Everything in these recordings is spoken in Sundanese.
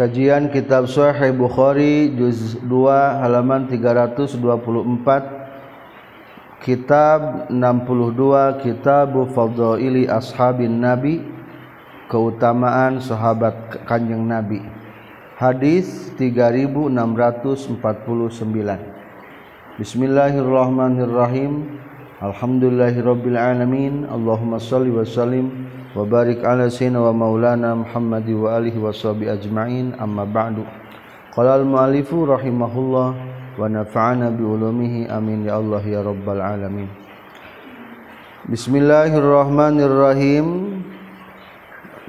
Kajian Kitab Sahih Bukhari juz 2 halaman 324 Kitab 62 Kitab Fadhaili Ashabin Nabi Keutamaan sahabat Kanjeng Nabi. Hadis 3649 Bismillahirrahmanirrahim. Alhamdulillahirabbil alamin. Allahumma shalli wa sallim wabarik ala sayyidina wa maulana Muhammadi wa alihi washabi ajmain. Amma ba'du. Qala al muallifu rahimahullah wa nafa'ana bi ulumihi. Amin ya Allah ya rabbal alamin. Bismillahirrahmanirrahim.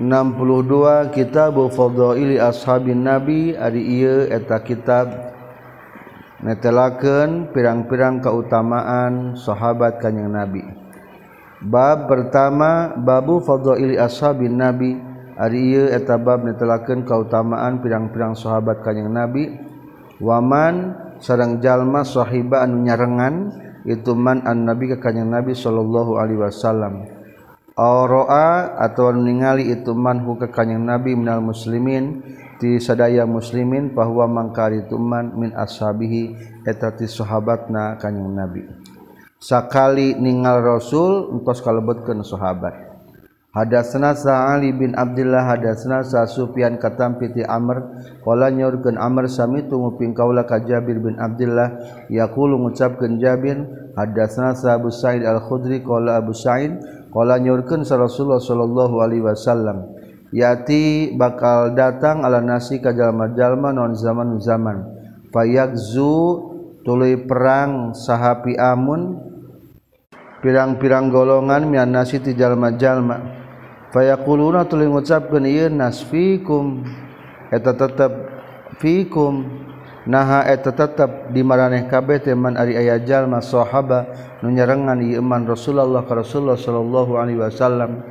62 kitab fadhaili ashabin nabi. Ari ieu eta kitab netelakeun pirang-pirang kautamaan sahabat kanjeng nabi. Bab pertama babu fadhaili ashabin nabi. Ari ieu eta bab netelakeun kautamaan pirang-pirang sahabat kanjeng nabi. Waman sareng jalma sahiba anu nyarengan itu man an nabi ka kanjeng nabi sallallahu alaihi wasallam. Auroa atau ningali itu manhu ke kanjeng nabi minal muslimin ti sadaya muslimin bahwa mangkari itu man min ashabihi eta ti sahabatna kanjeng nabi sakali ningal Rasul engkos kalebetkeun sahabat. Hadatsna Sa'ali bin Abdullah hadatsna Sa Sufyan katam piti Amr qala nyaurkeun Amr sami tumuping kaula ka Jabir bin Abdullah yaqulu ngucapkeun Jabir hadatsna Sa Abu Sa'id Al-Khudri qala Abu Sa'id qala nyaurkeun sa Rasulullah sallallahu alaihi wasallam yati bakal datang ala nasi ka jalma-jalma non zaman-zaman. Fayakzu tuluy perang sahapi amun pirang-pirang golongan mian nasi ti jalma-jalma. Fayaquluna tuluy ngucapkeun ieu nasfikum eta tetep fikum naha eta tetep di maraneh kabeh teh man ari aya jalma sahaba nu nyarengan ieu iman Rasulullah ka Rasulullah sallallahu alaihi wasallam.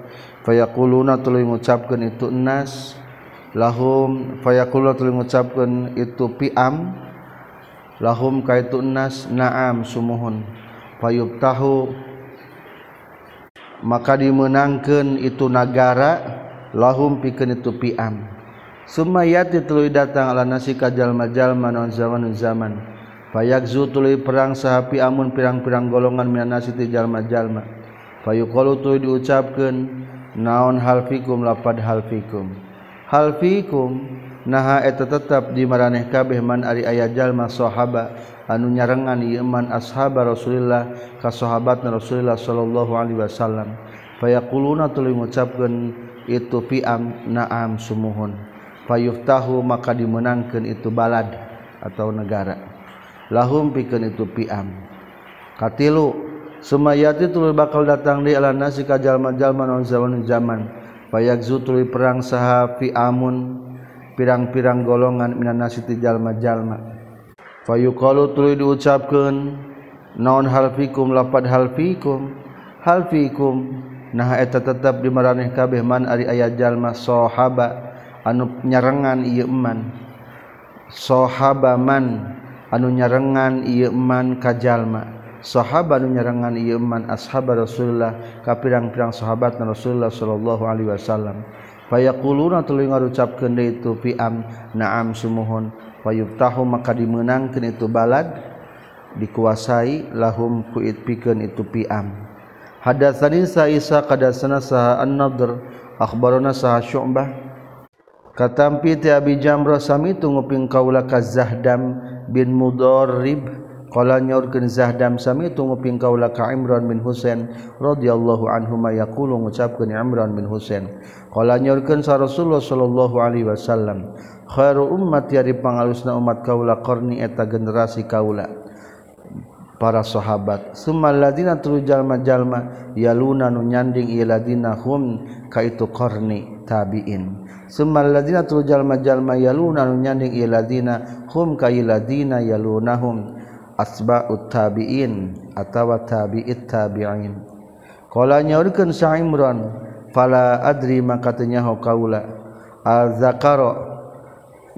Fayaquluna tuluy ngucapkeun itu nas lahum. Fayaquluna tuluy ngucapkeun itu piam. Lahum kaitu nas naam sumuhun. Fayubtahu maka dimenangkan itu negara lahum pikeun itu piam Sumayati tuluy datang ala nasi kajal majalma non zaman zaman. Fayakzu tuluy perang sahapi amun pirang-pirang golongan minan nasi ti jalma-jalma. Fayuqalu tuluy diucapkeun naon halfikum lapad halfikum Halfikum naha eta tetap di maraneh kabeh man ari aya jalma sahaba anu nyarengan ieu man ashabar Rasulillah ka sahabatna Rasulillah sallallahu alaihi wasallam. Fayaquluna tuluy ngucapkeun itu piam naam sumuhun. Fayuftahu maka dimenangkeun itu balad atau negara. Lahum pikeun itu piam. Katilu sumayati tuluy bakal datang di ala nasi ka jalma-jalma non zaman zaman fayagzu tuluy perang saha piamun. Pirang-pirang golongan minan nasi ti jalma-jalma. Fayuqalu tuluy diucapkeun naon hal fikum lapad hal fikum? Hal fikum? Nah eta tetep dimaraneh kabeh man ari aya jalma sahaba anu nyarengan ieu eman. Sahaba man anu nyarengan ieu eman ka jalma. Sahaba anu nyarengan ieu eman ashab Rasulullah ka pirang-pirang sahabat Rasulullah sallallahu alaihi wasallam fayaquluna tuluy ngarucapkeun deui itu fi'am na'am sumuhun payubtahu maka dimenangkan itu balad dikuasai lahum kuit pikeun itu piam hadatsani sa isa kadasana an-nadr akhbarana saha syu'bah. Katampi ti abi jamrah sami tunguping kaula ka zahdam bin mudarrib qala nyaurkeun zahdam sami tunguping kaula ka imran bin husain. Radhiyallahu anhu ma yaqulu ngucapkeun imran bin husain Kala nyorkeun sa Rasulullah sallallahu alaihi wasallam, khairu ummat yari pangalusna umat kaula qarni eta generasi kaula. Para sahabat, summa ladina tulu jalma-jalma yaluna nu nyanding ieu ladina hum ka itu qarni tabi'in. Summa ladina tulu jalma-jalma yaluna nu nyanding ieu ladina hum ka ladina yalunahum asba'ut tabi'in atawa tabi'it tabi'in. Kala nyorkeun sa Imran, fala adri maka ternyaho kaula. Al-zakaro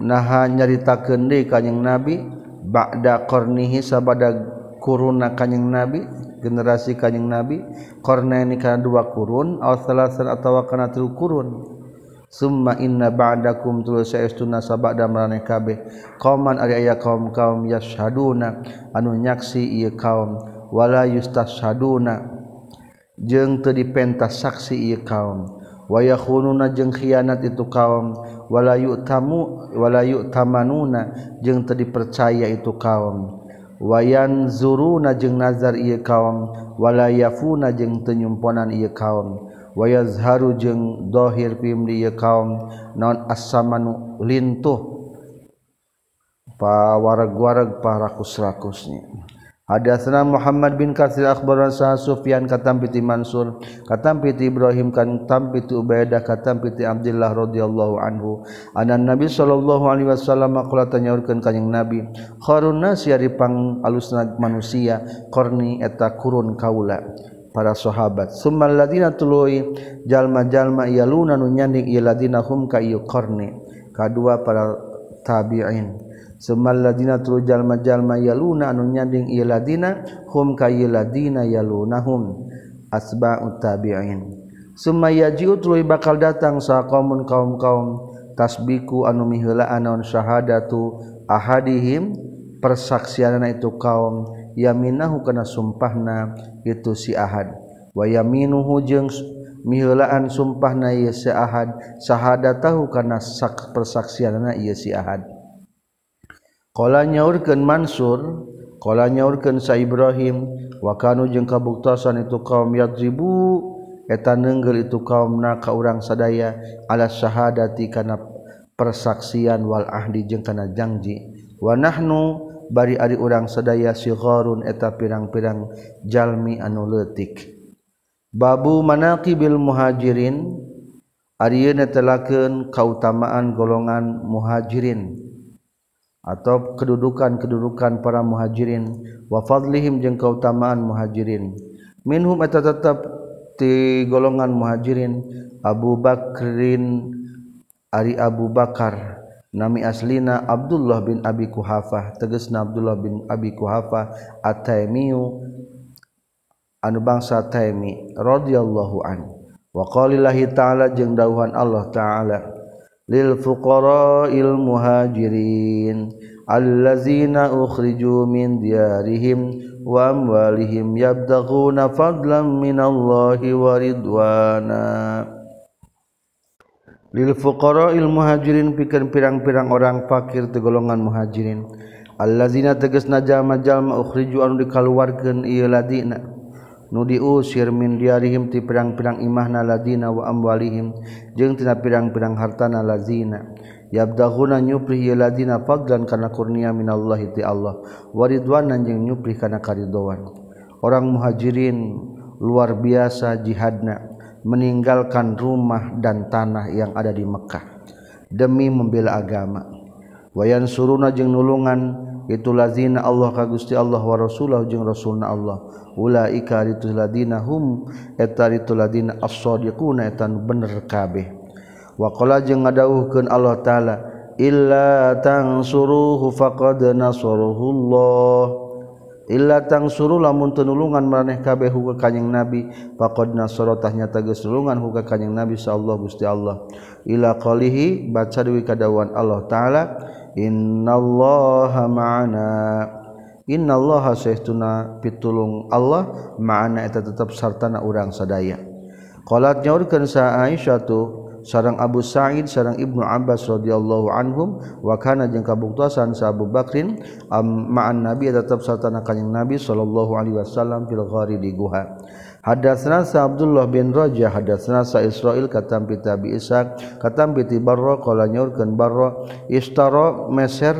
naha nyaritakeun deui kanjing nabi ba'da qarnihi sabada kuruna kanyeng nabi generasi kanyeng nabi qarnaini kana dua kurun aw salasan atawa kana tilu kurun. Summa inna ba'dakum tulus saestuna sabada marane kabeh. Qauman ari aya kaum kaum yashaduna anu nyaksi ieu kaum. Wala yustashaduna. jeung teu dipentas saksi ieu kaum. Waya khununa jeung khianat itu kaum. Wala yu'tamu wala yu'tamanuna jeung teu dipercaya itu kaum. Wayan zuruna jeung nazar ieu kaum. Wala yafuna jeung teu nyumponan ieu kaum. Wayazharu jeung dohir pimdi ieu kaum. Non as-samanu lintuh. Pawareg-wareg parakus-rakusnya Hadatsana Muhammad bin Katsir akhbarana sa Sufyan katam piti Mansur katam piti Ibrahim katam piti Ubaidah katam piti Abdullah radhiyallahu anhu. Anan Nabi sallallahu alaihi wasallam qala tanyaurkeun kanjing Nabi khairun nasi ari pang alusna manusia qarni eta kurun kaula. Para sahabat summal ladina tuluy jalma-jalma yaluna nu nyanding ieu ladina hum ka ieu qarni kadua para tabi'in Sumadina turjallma-jallma yaluna anu nyading iladina hum kayladina yalunahum. Asba tabi'in. Summa yajiu tuluy bakal datang sa qaumun kaum-kaum tasbiku anu miheulaan naon syahadatu ahadihim persaksianana itu kaum yaminahu kana sumpahna itu si ahad. Wa yaminuhu jeung miheulaan sumpahna ieu si ahad syahadatahu kana sak persaksianana ieu si ahad. Kala nyaurkeun Mansur, kala nyaurkeun sa Ibrahim, wakanu jeung kabuktosan itu kaum yadribu eta neunggel itu kaumna ka urang sadaya ala syahadati kana persaksian wal ahdi jeung kana janji. Wa nahnu bari ari urang sadaya sigharun eta pirang-pirang jalmi anu leutik. Babu manaqibil muhajirin Ari telakeun kautamaan golongan muhajirin. atau kedudukan-kedudukan para muhajirin. Wa fadlihim jeung kautamaan muhajirin. Minhum eta tetep ti golongan muhajirin Abu Bakrin Ari Abu Bakar. Nami aslina Abdullah bin Abi Kuhafah tegasna Abdullah bin Abi Kuhafah At-Taimiyu anu bangsa Taimi radhiyallahu an. Wa qalillahi ta'ala jeung dawuhan Allah ta'ala. lil fuqara'il muhajirin allazina ukhriju min diyarihim wa amwalihim yabtaghuna fadlan minallahi wa ridwana. Lil fuqara'il muhajirin pikeun pirang-pirang orang fakir te golongan muhajirin. Allazina tegasna jalma-jalma ukhriju anu dikaluarkeun ieu ladina. nudiusir min diarihim ti pirang-pirang imahna lazina wa amwalihim jeung tina pirang-pirang hartana lazina. Yabdahuna nyupri lazina fadlan kana kurnia minallahi ti Allah waridwanan jeung nyupri kana karidoan orang muhajirin luar biasa jihadna meninggalkan rumah dan tanah yang ada di Mekkah demi membela agama. Wayan suruna jeung nulungan itu lazina Allah ka Gusti Allah wa Rasulullah jeung Rasulna Allah. Ulaika itu ladina hum eta itu ladina as-sadiquna eta bener kabeh. Wa qala jeung ngadawuhkeun Allah taala illa tansuruhu faqad nasaruhullah Illa tang suruh lamun tenulungan maneh kabeh huga kanyang Nabi faqad nasarotah nyata geus nulungan huga kanyang Nabi sallallahu Gusti Allah ila qalihi baca deui kadawan Allah taala innallaha ma'ana. Innallaha sahtuna pitulung Allah ma'ana eta tetap sartana urang sadaya. Qalat nyaurkeun sa Aisyah tu sarang Abu Sa'id sarang Ibnu Abbas radhiyallahu anhum wa kana jeung kabuktosan sa Abu Bakrin ma'an Nabi tetap sartana kanjing Nabi sallallahu alaihi wasallam fil ghari di guha. Hadatsna sa Abdullah bin Rajah hadatsna sa Israil katam bi Tabi Ishaq katam bi Barra qala nyaurkeun Barra istara Mesir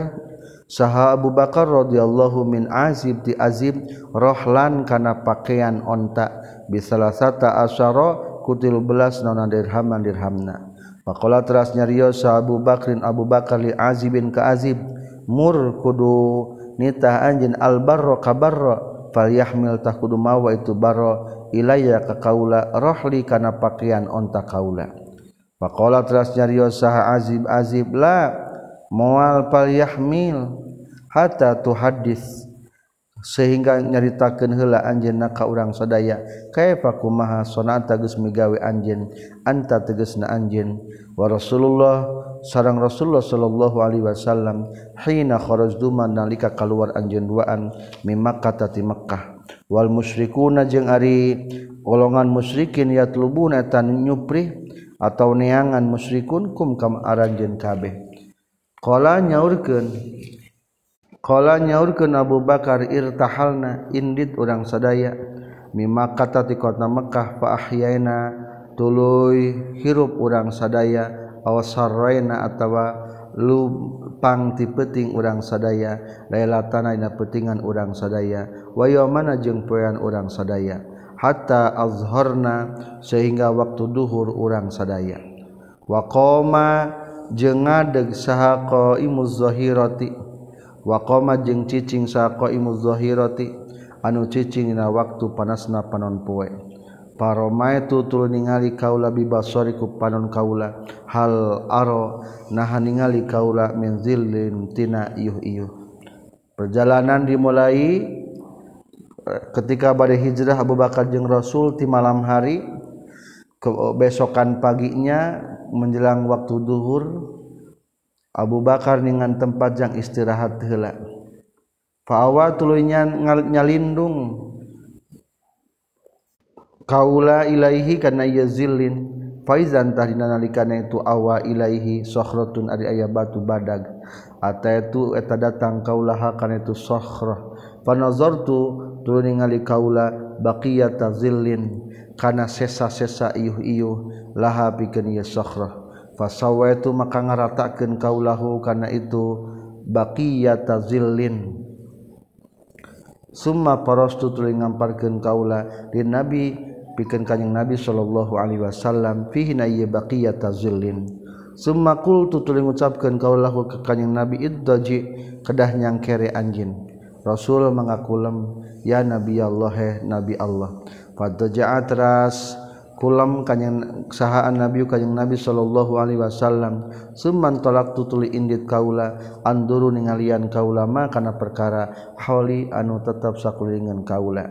saha Abu Bakar radhiyallahu min Azib ti Azib rohlan kana pakaian onta bisalasata asyara kutil belas nona dirhaman dirhamna. Pakola teras nyariyo Abu Bakrin Abu Bakar li Azib bin ka Azib. Mur kudu nitah anjin al barro kabarro fal yahmil tah kudu mawa itu barro ilayya ka kaula rohli kana pakaian onta kaula. Pakola teras nyariyo saha Azib Azib la moal fal yahmil hatta tuhadis sehingga nyaritakan hela anj naka urang sadaya kayfaku maha sonata ges megawe anj anta teges na anjin wa Rasulullah sarang Rasulullah Shallallahu Alaihi Wasallam hina khoroj duman nalika keluar anjen duaan mimakka tati Mekkah wal musyrikuna jeung ari golongan musyrikin yatlubuna tan nyupri atau neangan musyrikun kum kam aranjeun kabeh. Qala nyaurkeun Kala nyaur ke Abu Bakar irtahalna indit urang sadaya mimma kata ti kota Mekkah fa ahyaina tuluy hirup urang sadaya awasarraina atawa lupang ti peting urang sadaya lailatan dina petingan urang sadaya wa yamana jeung poean urang sadaya hatta azharna sehingga waktu duhur urang sadaya. Wa qoma jeung ngadeg saha qaimuz zahirati. waqoma jeung cicing sako imudzohiroti anu cicing na waktu panasna panon poe. Paroma tutul ningali kaula bibasori ku panon kaula. Hal aro nahan ningali kaula min zillin tina iuh iuh perjalanan dimulai ketika badai hijrah Abu Bakar jeung Rasul di malam hari besokan paginya menjelang waktu duhur Abu Bakar dengan tempat yang istirahat hela fawa tulunya nyalindung kaula ilaihi kana yazillin. Faizan tahdina nalikana itu awa ilaihi sokhrotun ari aya batu badag. Ata itu eta datang kaula kana itu sokhrah fanazartu tuluy ningali kaula baqiyata zillin. Kana sesa-sesa iuh-iuh laha pikeun ieu sokhrah fasawa itu maka ngaratakeun kaulahu kana itu baqiyata zillin. Summa parastu tuluy ngamparkeun kaula di nabi pikeun kanjing nabi sallallahu alaihi wasallam fihi na ieu baqiyata zillin. Summa qultu tuluy ngucapkeun kaulahu ka kanjing nabi iddaji kedah nyangkere anjin. Rasul mengakulem ya nabi Allah he nabi Allah fadja'at ras pulang kanyang sahaan nabi kanyang nabi sallallahu alaihi wasallam. Summan tolak tutuli indit kaula anduru ningalian kaula ma kana perkara hauli anu tetap sakulingan kaula.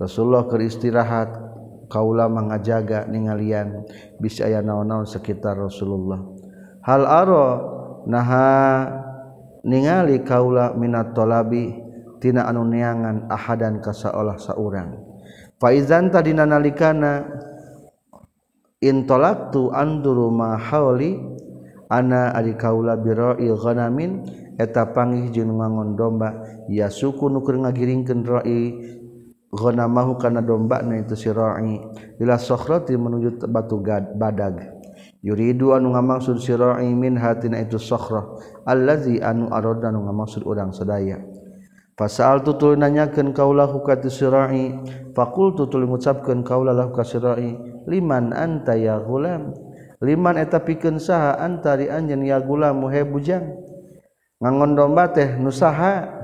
Rasulullah keur istirahat kaula mangajaga ningalian bisa aya naon-naon sekitar Rasulullah. Hal aro naha ningali kaula minat tolabi tina anu neangan ahadan ka saolah saurang faizan tadina nalikana intolaktu anduru mahaoli ana ari kaula biroil ghanamin eta pangih jeung ngangon domba. Ya suku nu keur ngagiringkeun ra'i ghanamahu kana domba na itu si ra'i ila sokhrati menuju batu gad, badag. Yuridu anu ngamaksud si ra'i min hatina itu sokhrah. Allazi anu arada anu ngamaksud urang sadaya. Fasal tutul nanyakeun kaulah hukati sirai faqul tutul ngucapkeun kaulah lah ka sirai liman anta ya gulam liman eta pikeun saha antari anjeun ya gulam muhe bujang ngangon domba teh nu saha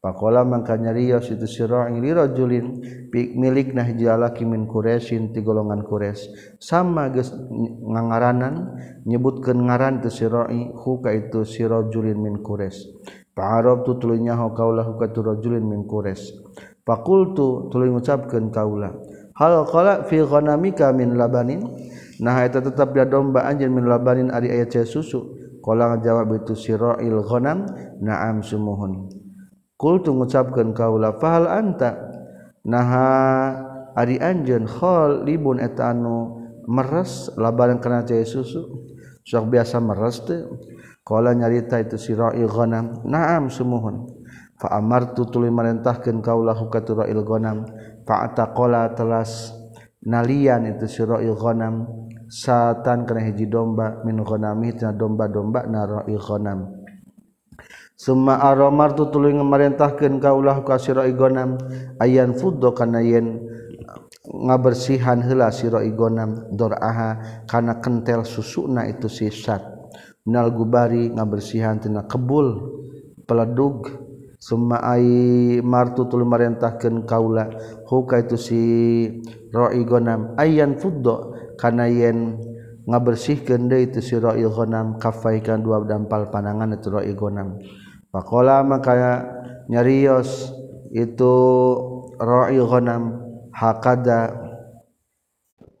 Pakola mangka nyarios itu sirai li rajulin milik nah jalaki min Quraisyin ti golongan Quraisy. Sama geus ngangaranan nyebutkeun ngaran tu sirai hu ka itu sirajulin min Quraisy. Pa'arab tu tuluy nyaho kaulah ka tu rajulin min Quraisy. Fakultu tuluy ngucapkeun kaulah Hal qala fi ghanamika min labanin? Nah eta tetap dia domba anjeun min labanin ari aya cai susu. Qala ngajawab itu sira'il ghanam na'am sumuhun. Qultu ngucapkeun kaula fahal anta? Nah ari anjeun khol libun eta anu meres labanan kana cai susu. Sok biasa meres teh nyarita itu sirogam naam semohun faamar tuli meintahkan kaulah hukailgonam fa'taqala telas nalian itu sira'il ghanam satan kana hiji domba min ghanami tina domba-domba na ra'il ghanam. Summa aromar tu tuluy ngamarentahkeun kaulah ka sira ghanam ayan fuddo kana yen ngabersihan heula sira ghanam doraha kana kentel susuna itu sisat minal gubari ngabersihan tina kebul peledug summa ai martutul marentahkeun kaula. Huka itu si ra'i gonam ayan fuddo kana yen ngabersihkeun deui itu si ra'i gonam kafaikan dua dampal panangan itu ra'i gonam pakola maka nyarios itu ra'i gonam hakada.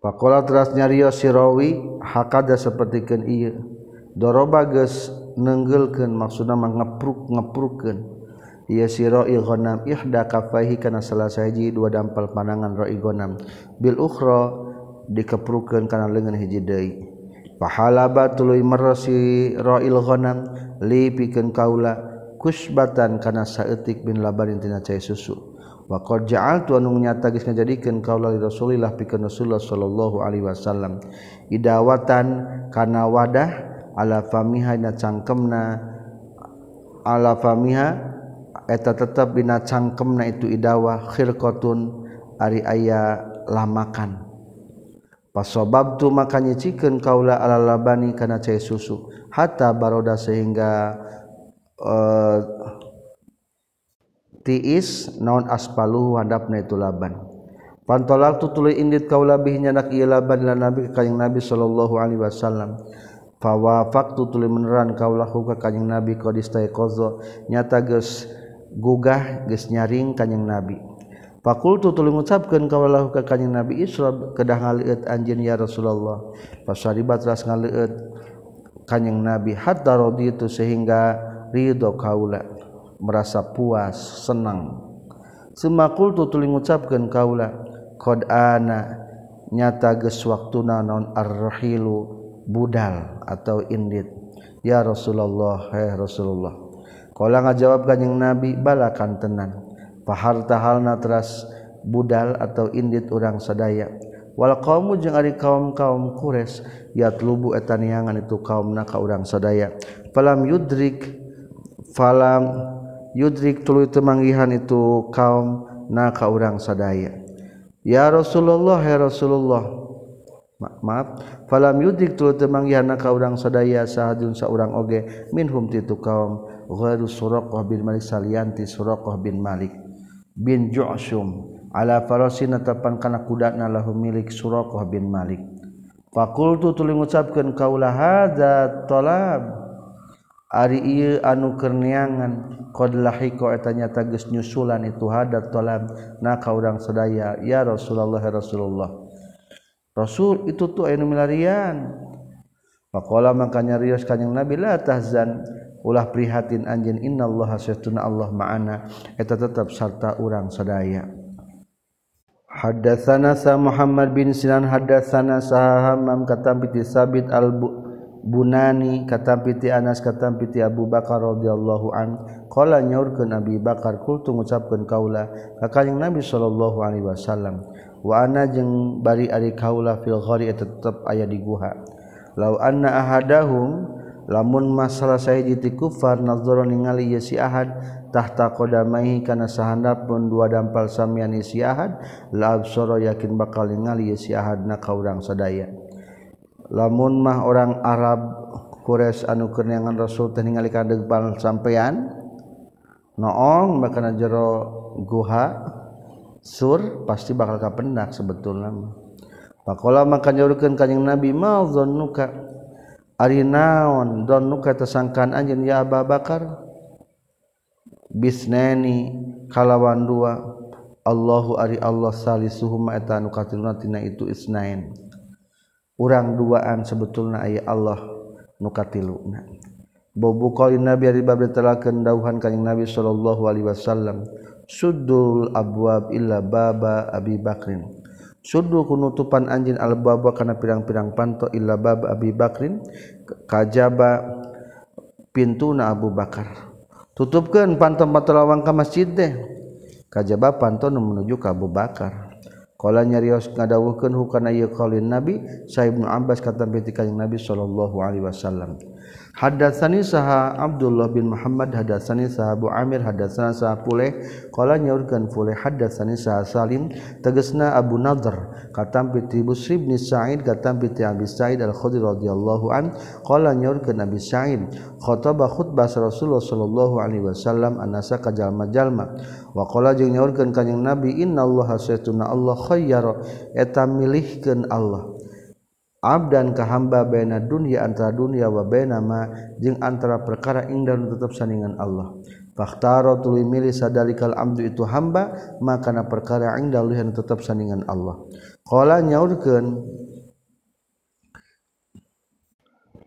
Pakola teras nyarios si rawi hakada sapertikeun ieu doroba geus nenggelkeun maksudna mah ngepruk ngeprukeun ngepruk ia siro igonam ihda kafahi kana salah sahiji dua dampal panangan roigonam bil ukhra dikeprukeun kana leungeun hiji deui. Fahalaba tuluy meresi ro li pikeun kaula kusbatan kana saeutik bin labarin tina cai susu. Wa qad ja'altu anu nyata geus ngajadikeun kaula li rasulillah pikeun rasulullah sallallahu alaihi wasallam. Idawatan kana wadah ala famiha na cangkemna ala famiha famihaeta tetap bin cangkemna itu idahwahkhirkotun ari aya la makan pasobab tuh makanya chicken kaula ala-labani karena cair susu. Hatta baroda sehingga eh, tiis naon aspalu hadapna itu laban. Pantolak tu tuluy indit kau labih nyanak ieu laban la nabi ka kanjing nabi sallallahu alaihi wasallam. Fawafaqtu tuluy meneran kaulahu ka kanjing nabi qadistai qaza nyata geus gugah geus nyaring kanjing nabi Fakultu tuluy ngucapkeun ka walahu ka kanjing Nabi Isra kedah ngaleueut anjeun ya Rasulullah. Pasaribat ras ngaleueut kanjing Nabi hatta raditu sehingga ridho kaula merasa puas, senang. Sumakultu tuling ngucapkeun kaula qad ana nyata geus waktuna non arhilu budal atau indit ya Rasulullah he Rasulullah Kala ngajawab kanjing Nabi balakan tenan. Pahar tahalna teras budal atau indit urang sadaya. Wal kaummu jeung ari kaum-kaum Qures yatlubu eta niangan itu kaumna ka urang sadaya. Falam yudrik falam yudrik tuluy teu manggihan itu kaum na ka urang sadaya. Ya Rasulullah ya Rasulullah maaf falam yudik tuluy teu manggihan ka urang sadaya sahadun saurang oge minhum titu kaum ghairu Suraqah bin Malik salianti Suraqah bin Malik bin Ju'sum ala farasin tapan kana kudana lahu milik Suraqah bin Malik. Fakultu tuli ngucapkeun kaula hadza talab. Ari ieu anu kerniangan qad lahiqo eta nyata geus nyusulan itu hadat talab na ka urang sadaya ya Rasulullah ya Rasulullah. Rasul itu tuh anu milarian. Pakola makanya Rios kanyang Nabi la tahzan. ulah prihatin anjin innallaha saytuna Allah ma'ana. Eta tetap sarta urang sadaya. Hadatsana sa Muhammad bin Sinan hadatsana sa Hammam katam piti Sabit al Bunani katam ti Anas katam ti Abu Bakar radhiyallahu an. Qala nyaurkeun Abi Bakar kultu ngucapkeun kaula ka kanjing Nabi sallallahu alaihi wasallam wa ana jeung bari ari kaula fil ghari eta tetep aya di guha. Law anna ahadahum lamun masalah saya di kufar nazara ningali ya si ahad tahta qadamaihi kana sahandapun dua dampal samian si ahad la absara yakin bakal ningali ya si ahad na ka urang sadaya. Lamun mah orang Arab Quraisy anu keneangan Rasul teh ningali ka depan sampean noong bakal jero guha sur pasti bakal kapendak sebetulnya Pakola maka nyaurkeun kanjing Nabi ma zannuka Ari naon don nuka tersangkaan anjin ya Aba Bakar. Bisneni kalawan dua Allahu ari Allah salisuhuma eta anu katiluna tina itu isnain urang duaan sebetulna aya Allah nu katiluna. Bobu qaulin nabi ari bab ditelakeun dawuhan kanjing nabi sallallahu alaihi wasallam suddul abwab illa baba abi bakrin. Sudu kunutupan anjin al-baba kana pirang-pirang panto illa bab Abi Bakrin kajaba pintuna Abu Bakar. Tutupkeun panto-panto lawang ka masjid teh. Kajaba panto nu menuju ka Abu Bakar. Kala nyarios ngadawuhkeun hukana ieu qaulin Nabi Sa Abbas kata piti Nabi sallallahu alaihi wasallam. Hadatsani saha Abdullah bin Muhammad hadatsani saha Abu Amir hadatsana saha Puleh qala nyaurkeun Puleh hadatsani saha Salim. Tegasna Abu Nadhr katam bi Busri bin Sa'id katam bi Abi Sa'id Al-Khudri radhiyallahu an. Qala nyaurkeun Abi Sa'id khataba khutbah Rasulullah sallallahu alaihi wasallam anasa ka jalma-jalma wa qala jeung nyaurkeun kanjing Nabi innallaha saytuna Allah khayyara eta milihkeun Allah. Abdan ka hamba baina dunya antara dunia wa baina ma jeung antara perkara indah tetap saningan Allah. Fakhtaro tuluy milih sadalikal amdu itu hamba makana perkara indah luhan tetap sandingan Allah. Qala nyaurkeun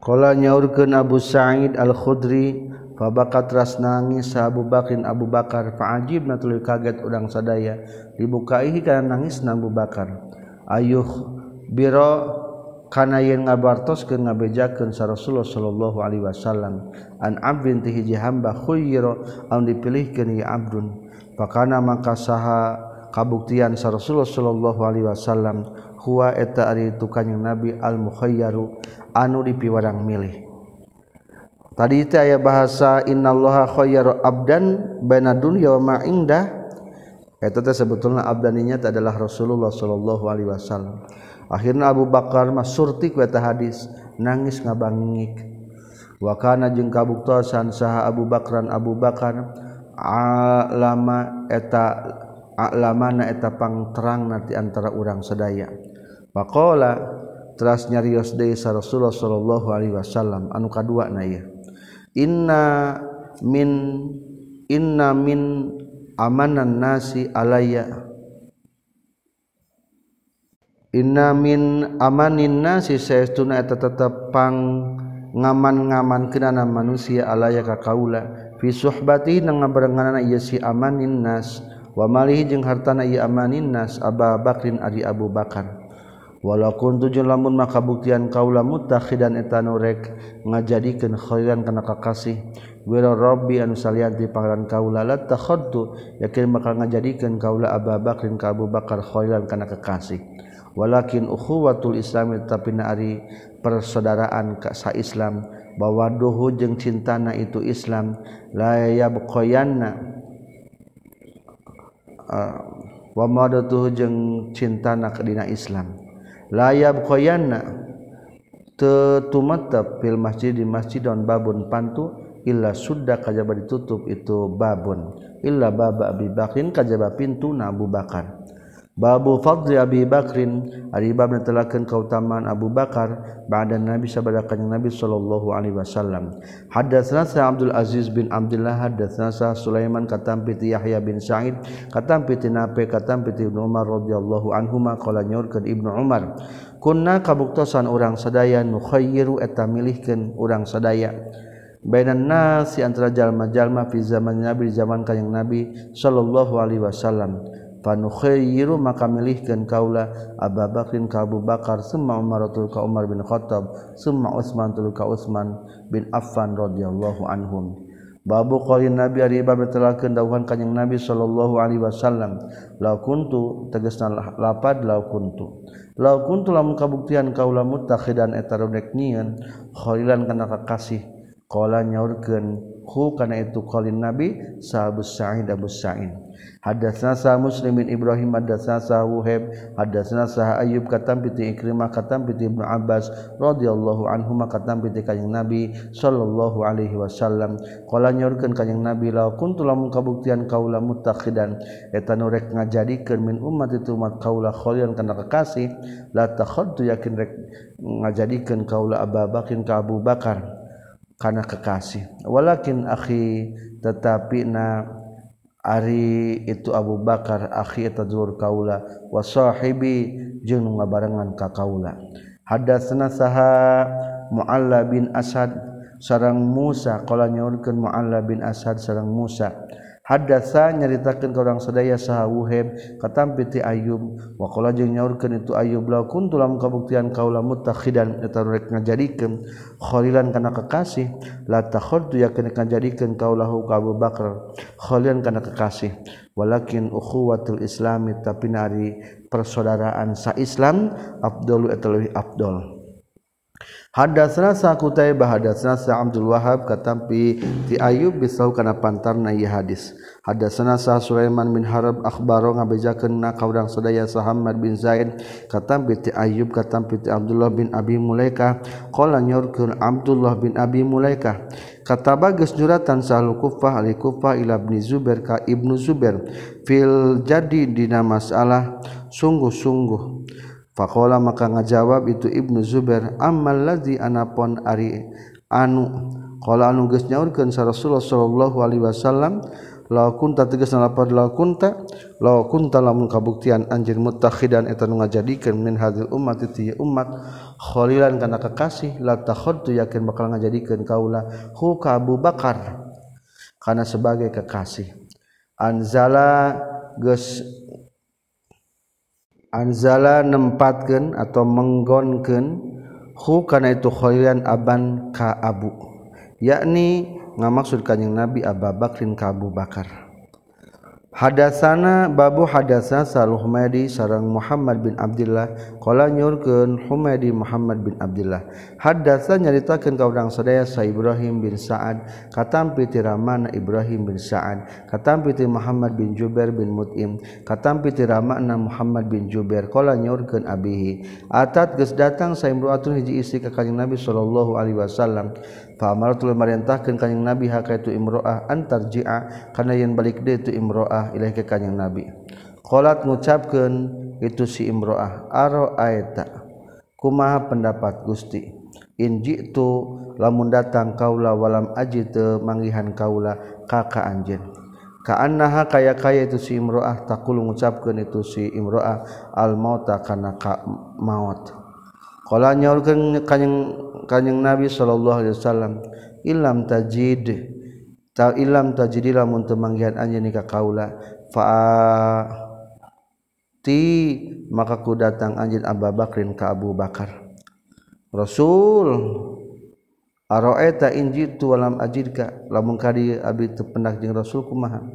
qala nyaurkeun Abu Sa'id Al-Khudri fabakat ras nangis Abu Bakrin Abu Bakar fa'ajibna tuluy kaget udang sadaya dibukaihi kana nangis na Abu Bakar. Ayuh biro kana yen ngabartos ke ngabejakan sa Rasulullah Shallallahu Alaihi Wasallam an abdin ti hiji hamba khuyiro an dipilihkan ya abdun. Pakana maka saha kabuktian sa Rasulullah Shallallahu Alaihi Wasallam huwa eta ari itu kanyang Nabi al mukhayyaru anu dipiwarang milih. Tadi itu ayat bahasa innallaha khayyaru abdan baina dunya wa ma indah. Eta teh sebetulna abdaninya adalah Rasulullah sallallahu alaihi wasallam. akhirnya Abu Bakar mas surti kueta hadis nangis ngabangik wakana jeung kabuktosan saha Abu Bakran Abu Bakar alama eta alamana eta pangterang nanti antara urang sedaya Pakola teras nyarios deui sa Rasulullah sallallahu alaihi wasallam. Anu kadua na ieu. Inna min inna min amanan nasi alayya Inamin amanin nasi sayauna eta tetepang ngaman-ngaman kenana manusia alaya ka kaula. Fi suhbati nang ngabarenganna ieu si amanin nas. Wa malihi jeung hartana ieu amanin nas Aba Bakrin Adi Abu Bakar. Walaupun tujuh lamun maka buktian kaula mutakhidan eta nurek ngajadikeun khairan kana kakasih wira rabbi anu salian ti pangeran kaula la takhaddu yakin bakal ngajadikeun kaula Aba Bakrin ka Abu Bakar khairan kana kakasih walakin ukhuwatul islami tapi naari persaudaraan sa Islam bahwa duhu jeung cintana itu Islam la yabqayanna. Uh, wa madatuhu jeung cintana ke dina Islam. La yabqayanna. Tetumatep fil masjid di masjid dan babun pantu illa sudah kajaba ditutup itu babun. Illa baba Abi Bakrin kajaba pintu na Abu Bakar Babu Fadli Abi Bakrin ari bab netelakeun kautamaan Abu Bakar ba'da Nabi sabada kanjing Nabi sallallahu alaihi wasallam. Hadatsana sa Abdul Aziz bin Abdullah hadatsana sa Sulaiman katampi ti Yahya bin Sa'id katampi ti Nafi katampi ti Ibnu Umar radhiyallahu anhuma qala nyorkeun Ibnu Umar kunna kabuktosan urang sadaya nu khayru eta milihkeun urang sadaya bainan nasi antara jalma-jalma fi zaman Nabi zaman kanjing Nabi sallallahu alaihi wasallam panukhayyiru maka milihkeun kaula Abu Bakrin ka Abu Bakar summa Umar tul ka Umar bin Khattab summa Utsman tul ka Utsman bin Affan radhiyallahu anhum. Babu qali Nabi ari bab telakeun dawuhan kanjing Nabi sallallahu alaihi wasallam. La kuntu tegasna lapad la kuntu. La kuntu lamun kabuktian kaula mutakhidan eta nian nyieun khalilan kana kasih qala nyaurkeun hu kana itu qali Nabi sahabat Sa'id Abu Sa'id. Hadatsana Muslim bin Ibrahim hadatsana Wuhaib hadatsana Sah Ayyub katam piti Ikrimah katam piti Ibnu Abbas radhiyallahu anhuma katam piti Kanjeng Nabi sallallahu alaihi wasallam. Qala nyorkeun Kanjeng Nabi la kuntu lamun kabuktian kaula mutakhidan eta nu rek ngajadikeun min umat itu umat kaula khalian kana kekasih la takhaddu yakin rek ngajadikeun kaula Abu Bakar ka Abu Bakar kana kekasih. Walakin akhi tetapi na Ari itu Abu Bakar akhi eta dulur kaula wa sahibi jeung nu ngabarengan ka kaula. Hadatsna saha Mu'alla bin Asad sareng Musa qala nyaurkeun Mu'alla bin Asad sareng Musa hadasa nyaritakan ke orang sedaya saha wuheb katampiti ayub wakola jeung nyaurkeun itu ayub la kuntu lam kabuktian kaula mutakhidan eta rek ngajadikeun. Khalilan kana kekasih. La takhudtu yakin ngajadikeun kaulahu ka Abu Bakar. Khalilan kana kekasih. Walakin ukhuwatul islami tapi nari persaudaraan sa Islam afdalu eta leuwih afdal Hadatsana sa Qutaibah hadatsana sa Abdul Wahhab katampi ti Ayyub bisau kana pantarna ieu hadis. Hadatsana sa Sulaiman bin Harb akhbaro ngabejakeun na ka urang sadaya sa Muhammad bin Zaid katampi ti Ayyub katampi ti Abdullah bin Abi Mulaika qala nyorkeun Abdullah bin Abi Mulaika kataba geus juratan sa Kufah ali Kufah ila bin Zubair ka Ibnu Zubair. Fil jadi dina masalah sungguh-sungguh Fakola maka ngajawab itu Ibnu Zubair amal ladzi anapon ari anu? Qala anu geus nyaurkeun sa Rasulullah sallallahu alaihi wasallam la kunta tegas nalapad la kunta la kunta lamun kabuktian anjeun mutakhidan eta nu ngajadikeun min hadil ummat ti umat khalilan kana kekasih la takhadtu yakin bakal ngajadikeun kaula hu ka Abu Bakar kana sebagai kekasih. Anzala geus anzala nempatkeun atau menggonkeun hu kana itu khairan aban ka abu yakni ngamaksud kanjing nabi Abu Bakrin ka Abu Bakar. Hadasana babu hadasa Sal Humadi sarang Muhammad bin Abdullah Kala nyurkeun Humadi Muhammad bin Abdullah Hadasa nyaritakeun ka urang sadaya Sa Ibrahim bin Sa'ad. Katampi ti Ramana Ibrahim bin Sa'ad. Katampi ti Muhammad bin Jubair bin Mut'im. Katampi ti Ramana Muhammad bin Jubair. Kala nyurkeun abihi. Atat geus datang sa imru'atun hiji istri ka Kanjeng Nabi sallallahu alaihi wasallam. Pamaratul marintahkeun kanjing Nabi haka itu imro'ah antarji'a kana yen balik deui itu imro'ah ilahi ka kanjing Nabi. Qolat ngucapkeun itu si imro'ah aro aeta. Kumaha pendapat Gusti? In jitu lamun datang kaula walam ajita manggihan kaula kaka anjeun. Kaannaha kaya kaya itu si imro'ah takulu ngucapkeun itu si imro'ah al mauta kana ka maut. Qala nyaurkeun kanyang kanyang nabi sallallahu alaihi wasallam ilam tajid. Ilam tajdilah untuk manggihan anj nikah kaula. Fa makaku datang anjin Abba Bakrin ka Abu Bakar. Rasul aroeta injitu walam ajidka? Lamun kadi abi teu pendak jeung Rasul kumaha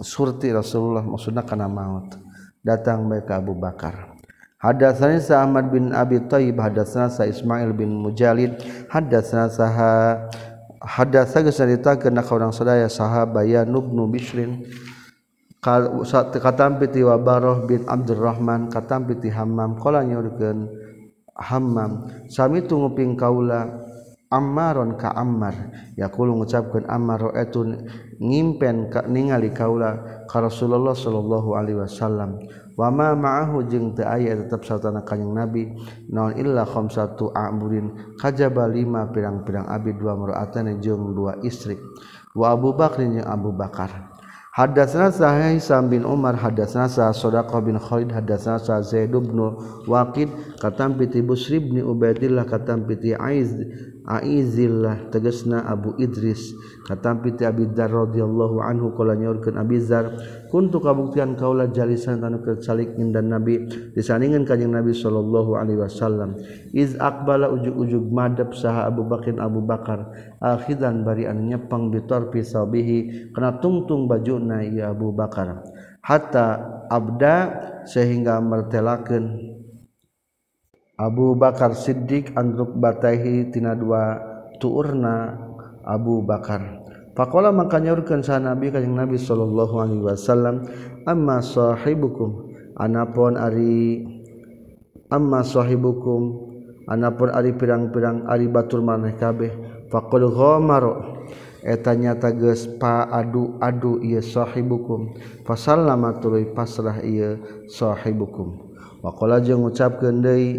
surti Rasulullah maksudna kana maut. Datang bae ka Abu Bakar Hadatsani sa Ahmad bin Abi Thayyib hadatsana sa Ismail bin Mujalid hadatsana sa hadatsa geus nyaritakeun kaurang sadaya sahabat ya nubnu Bishrin. Katampi ti Wabaroh bin Abdurrahman katampi ti Hammam qala nyaurkeun Hammam. Sami tunguping kaula Ammaron ka Ammar. Yakulu ngucapkeun Ammar roetun ngimpen ka ningali kaula ka Rasulullah sallallahu alaihi wasallam. Wa ma ma'ahu jeung teu aya tetep satana kanjing Nabi. Naon illa khamsatu a'burin. Kajaba lima pirang-pirang abid dua mar'atan jeung dua istri. Wa Abu Bakr jeung Abu Bakar. Hadatsana Sahih Hisam bin Umar hadatsana sa Shadaqah bin Khalid hadatsana sa Zaid bin Waqid katam piti Busri bin Ubaidillah katam piti Aiz Aizillah tegasna Abu Idris katam piti Abi Dzar radhiyallahu anhu qala nyaurkeun Abi Dzar kuntu kabuktian kaula jalisan kana kecalik dan Nabi disandingan kanjing Nabi sallallahu alaihi wasallam. Iz aqbala ujug-ujug madab saha Abu Bakar Abu Bakar akhidan bari anu nyepang bitor pisabihi kana tungtung bajuna ya Abu Bakar. Hatta abda sehingga mertelakeun Abu Bakar Siddiq andruk bataihi tina dua tuurna Abu Bakar Pakola maka nyaurkeun sa Nabi kanjing Nabi sallallahu alaihi wasallam amma sahibukum? Anapun ari amma sahibukum? Anapun ari pirang-pirang ari batur maneh kabeh faqul ghamaro eta nyata geus paadu-adu ieu sahibukum fasallama tuluy pasrah ieu sahibukum. Waqala jeung ngucapkeun deui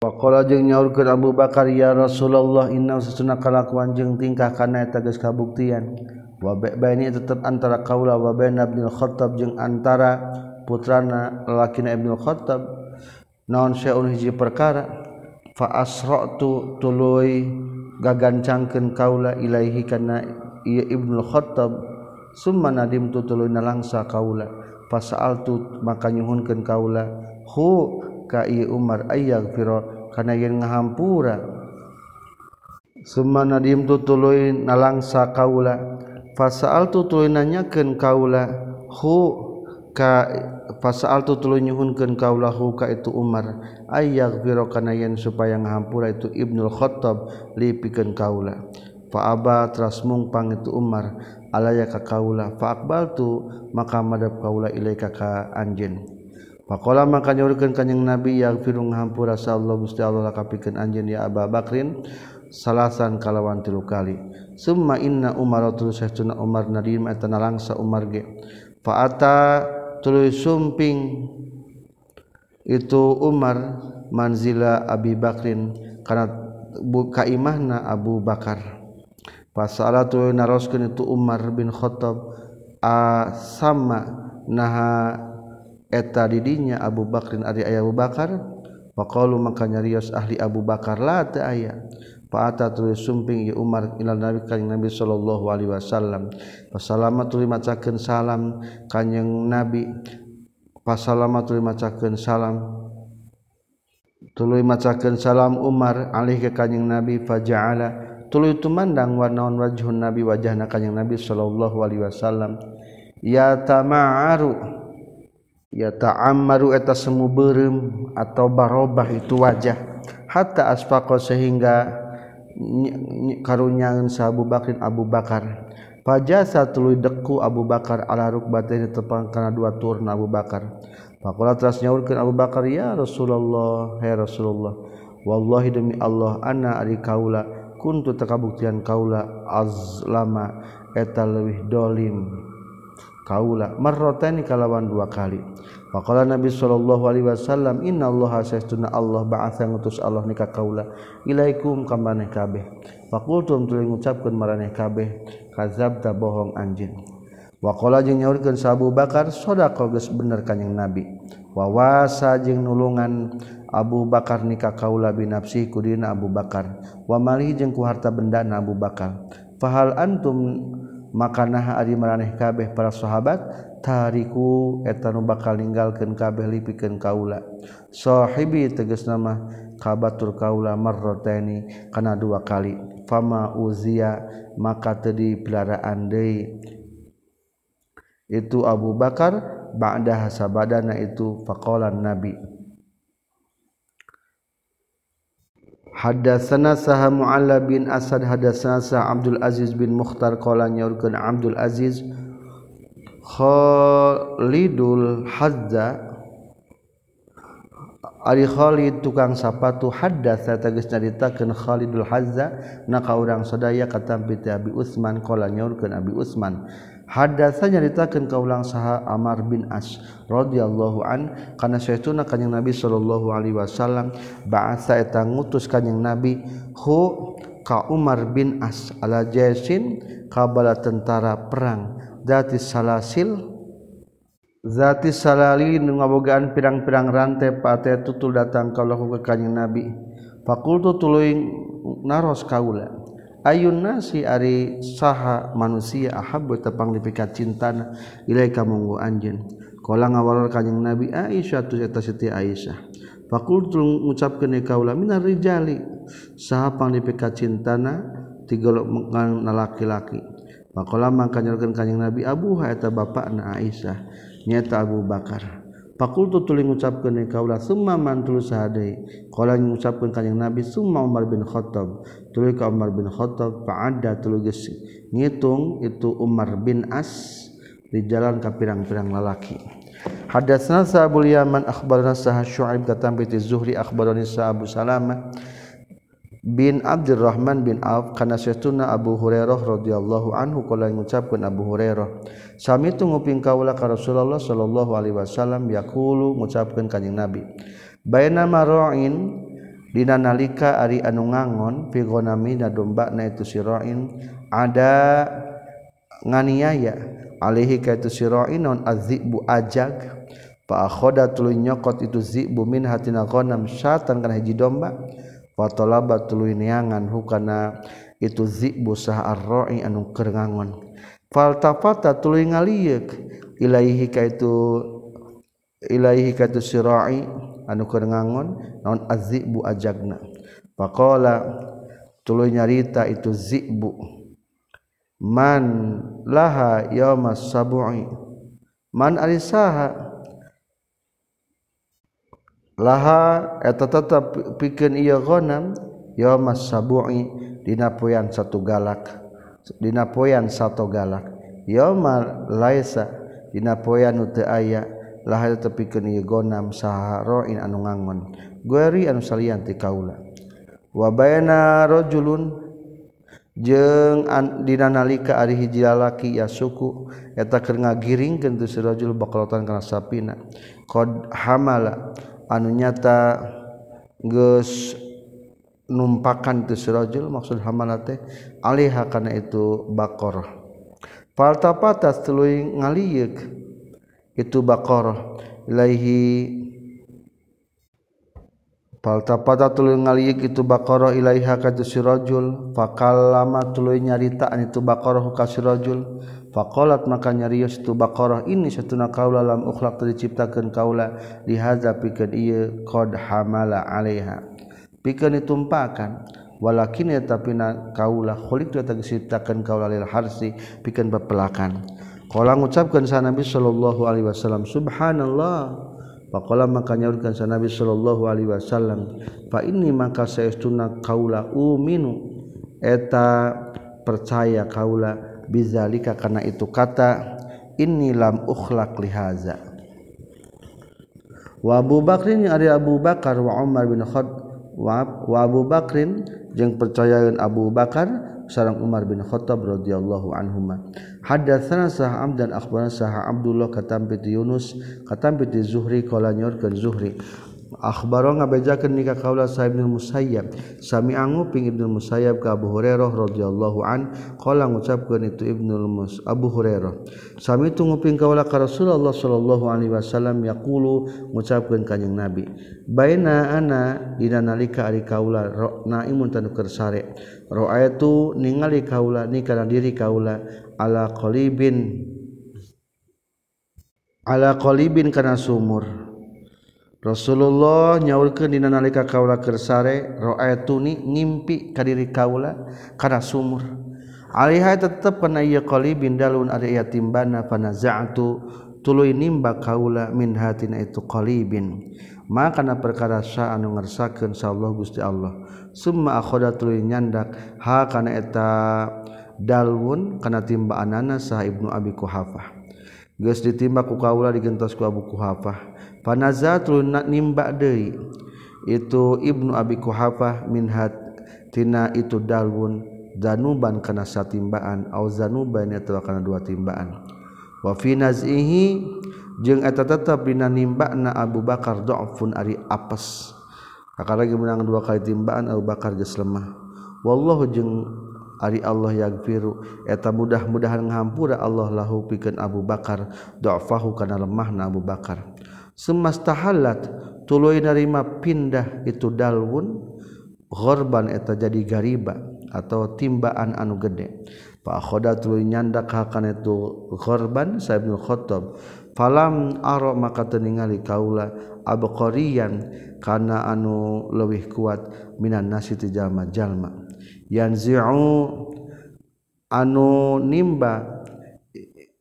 Wakola jeung nyaurkeun Abu Bakar ya Rasulullah inna sesuna kalakuan jeung tingkah kana eta geus kabuktian. Wa baini tetep antara kaula wa baina Ibnu Khattab jeung antara putrana lalakina Ibnu Khattab naon syai'un hiji perkara fa asra'tu tuluy gagancangkeun kaula ilaihi kana Ibnu Khattab summa nadimtu tuluy nalangsa kaula fasa'altu maka nyuhunkeun kaula hu kai Umar ayak firo karena yang ngahampura. summa nadim tutuluy nalangsa kaula. Fasaal tutuluy nanyakan kaula. Hu ka fasaal tutuluy nyuhunkeun kaula hu ka itu Umar ayak firo karena yang supaya ngahampura itu Ibnul Khattab lipikan kaula. Faaba teras mungpang itu Umar alaya ka kaula. Faakbal tu maka madap kaula ilaika ka anjen. Pakola maka nyaurkeun kanjing Nabi yang firung hampura Allah Gusti Allah lakapikeun anjeun ya Aba Bakrin salasan kalawan tilu kali. Summa inna Umar tuluy sahtuna Umar nadim eta nalangsa Umar ge. Fa ata tuluy sumping itu Umar manzila Abi Bakrin kana buka imahna Abu Bakar. Pasalah tuluy naroskeun itu Umar bin Khattab a sama naha eta didinya Abu Bakrin ari aya Abu Bakar? Faqalu maka nyarios ahli Abu Bakar la teu aya. Fa'ata tuluy sumping ya Umar ila Nabi kanjeng Nabi sallallahu alaihi wasallam. Pasalama tuluy macakeun salam kanjeng Nabi. Pasalama tuluy macakeun salam. Tuluy macakeun salam Umar alih ke kanjeng Nabi faja'ala. Tuluy tumandang wa naon wajhun Nabi wajahna kanjeng Nabi sallallahu alaihi wasallam. Ya tama'aru ya ta'ammaru eta semu beureum atau barobah itu wajah. Hatta asfaqa sehingga karunyangan sa Abu Bakrin Abu Bakar. Pajasa tuluy deku Abu Bakar ala rukbatin tepang kana dua turna Abu Bakar. Faqala teras nyaurkeun Abu Bakar ya Rasulullah ya Rasulullah wallahi demi Allah ana ari kaula kuntu takabuktian kaula azlama eta leuwih dolim. kaula marrotani kalawan dua kali. Faqala nabi sallallahu alaihi wasallam inna allaha allah ba'atsa ngutus allah nikah kaula. Ilaikum ka maneh kabeh. Faqultum tuluy ngucapkeun maraneh kabeh kadzabta bohong anjeun waqala jeung nyaurkeun sa Abu Bakar sadaqa geus bener kanjing nabi. Wawasa jeung nulungan Abu Bakar nikah kaula binafsi kudina Abu Bakar. Wa mali jeung ku harta bendana Abu Bakar. Fahal antum makanah ari maraneh kabeh para sahabat tariku etanu bakal ninggalkeun kabeh lipikeun kaula. Sahibi tegas nama kabatur kaula marrataini kana dua kali. Fama uzia maka teu dipelaraan deui. Itu Abu Bakar ba'da hasabadana itu faqalan nabi. Hadatsana saha Mu'alla bin Asad hadatsana saha Abdul Aziz bin Mukhtar qala nyaurkeun Abdul Aziz Khalidul Hazza Ari Khalid tukang sapatu hadatsa tegas nyaritakeun Khalidul Hazza na ka urang sadaya katampi ti Abi Utsman qala nyaurkeun Abi Utsman. Hadasa nyaritakan kaulang saha Amar bin As radhiyallahu an kana saytuna kanjing Nabi sallallahu alaihi wasallam ba'atsa eta ngutus kanjing Nabi hu ka Umar bin As ala jaisin kabala tentara perang. Dati salasil zati salali nu ngabogaan pirang-pirang rantai pate tutul datang kalau ke kanjing Nabi. Fakultu tuluy naros kaula. ayun nasi ari saha manusia ahabbu tepang dipikat cintana ilaika munggu anjeun qala ngawalor kanjing nabi aisyah tu eta siti aisyah fakultul ngucapkeun kaula minar rijali saha pang dipikat cintana tigolok kana laki-laki faqala mangka kanyang nabi abuha eta bapakna aisyah nyata Abu Bakar. Fakultu tuli ngucapkeun kaulah summa man tulu sahadei. Qala ngucapkeun kanjing Nabi summa Umar bin Khattab. Tuluy ka Umar bin Khattab fa'adda tuluy geus ngitung itu Umar bin As di jalan ka pirang-pirang lalaki. Hadatsna Sa'bul Yaman akhbarana sa Syu'aib katam bi Zuhri akhbarani Sa'abu Salamah bin Abdurrahman bin Auf kana saytuna Abu Hurairah radhiyallahu anhu kala ngucapkeun Abu Hurairah sami tu nguping kaula ka Rasulullah sallallahu alaihi wasallam yaqulu ngucapkeun kanjing Nabi baina mara'in dina nalika ari anu ngangon fi gonami na domba na itu sira'in ada nganiaya alaihi ka itu sira'in non azibu ajag fa akhoda tuluy nyokot itu zibu min hatina gonam syatan kana hiji domba watola tuluy niangan hukana itu zibu sah arroi anu kerengangon faltafata tuluy ngalieuk ilaihi ka itu ilaihi ka itu sirai anu kerengangon naon azibu ajagna. Faqala tuluy nyarita itu zibu man laha yaumas sabu'i man arisaha? laha eta tetap pikeun ieu ghanam yaumas sabu'i dina poean satu galak. Dina poean satu galak. Yauma laisa dina poean nu teu aya. Laha eta pikeun ieu ghanam saharoin anu ngangon. Gueri anu salian ti kaula. Wa baina rajulun jeung dina nalika ari hiji lalaki ya suku eta keur ngagiringkeun tu si rajul bakalatan kana sapina. Qad hamala anu nyata geus numpakan tu sirajul maksud hamalate teh alaiha kana itu baqarah faltafata tuluy ngaliuk itu baqarah ilaihi faltapata tuluy ngaliuk itu baqarah ilaiha ka sirajul fakallama tuluy nyarita itu baqarah ka sirajul. Fakolat maka nyarios itu bakoroh ini satuna kaula lam ukhlaq teu diciptakeun kaula. Lihaza pikeun ieu qad hamala alaiha. Pikeun ditumpakan walakin ya tapi na kaula khuliq teu diciptakeun kaula lil harsi pikeun bapelakan qala ngucapkeun sa nabi sallallahu alaihi wasallam subhanallah. Pakola maka nyaurkan sa Nabi sallallahu alaihi wasallam fa ini maka saestuna kaula uminu. Eta percaya kaula bizalika karena itu kata inni lam ukhlaq lihaza wa Abu Bakrin ari Abu Bakar wa Umar bin Khattab wa Abu Bakrin jeung percayaeun Abu Bakar sarang Umar bin Khattab radhiyallahu anhuma. Hadatsana sah amdan akhbarana sah Abdullah katam Yunus katam Zuhri qala nyorkeun Zuhri Akbaro ngabejakeun nikah kaula Sa'ib bin Musayyab. Sami anguping Ibnu Musayyab ka Abu Hurairah radhiyallahu an qala ngucapkeun itu Ibnu Mus Abu Hurairah. Sami tunguping kaula ka Rasulullah sallallahu alaihi wasallam yaqulu ngucapkeun kanjing Nabi. Baina ana dina nalika ari kaula naimun tanu keur sare. Ra'aitu ningali kaula nikah diri kaula ala qalibin ala qalibin kana sumur. Rasulullah nyaurkeun dina nalika kaula keur sare ra'aituni ngimpi ka diri kaula kana sumur. Alaiha tetep kana ieu qalibin dalun ari yatimbana fanaza'tu tuluy nimba kaula min hatina itu qalibin. Maka kana perkara sa anu ngersakeun Allah Gusti Allah. Summa akhadha tuluy nyandak ha kana eta dalun kana timbaanana sa Ibnu Abi Quhafah. geus ditimba ku kaula digentos ku Abu Kuhafah panazatun nimba deui itu Ibnu Abi Kuhafah minhat tina itu dalun zanuban kana satimbaan au zanuban eta kana dua timbaan. Wa fi nazihi jeung eta tetep dina nimbana Abu Bakar dhaufun ari apes. Kakara ge menang dua kali timbaan Abu Bakar geus lemah. Wallahu jeung ari Allah yagfiru eta mudah-mudahan ngahampura Allah lahu pikeun Abu Bakar dhaufahu kana lemahna Abu Bakar. Semastahalat tulu narima pindah itu dalwun korban eta jadi gariba atau timbaan anu gede. Pak khoda tulu nyandak akan itu korban saya khotob falam aro maka teningali kaula abqariyan kana anu leuwih kuat minan nasi ti jalma-jalma yanzi'u anu nimba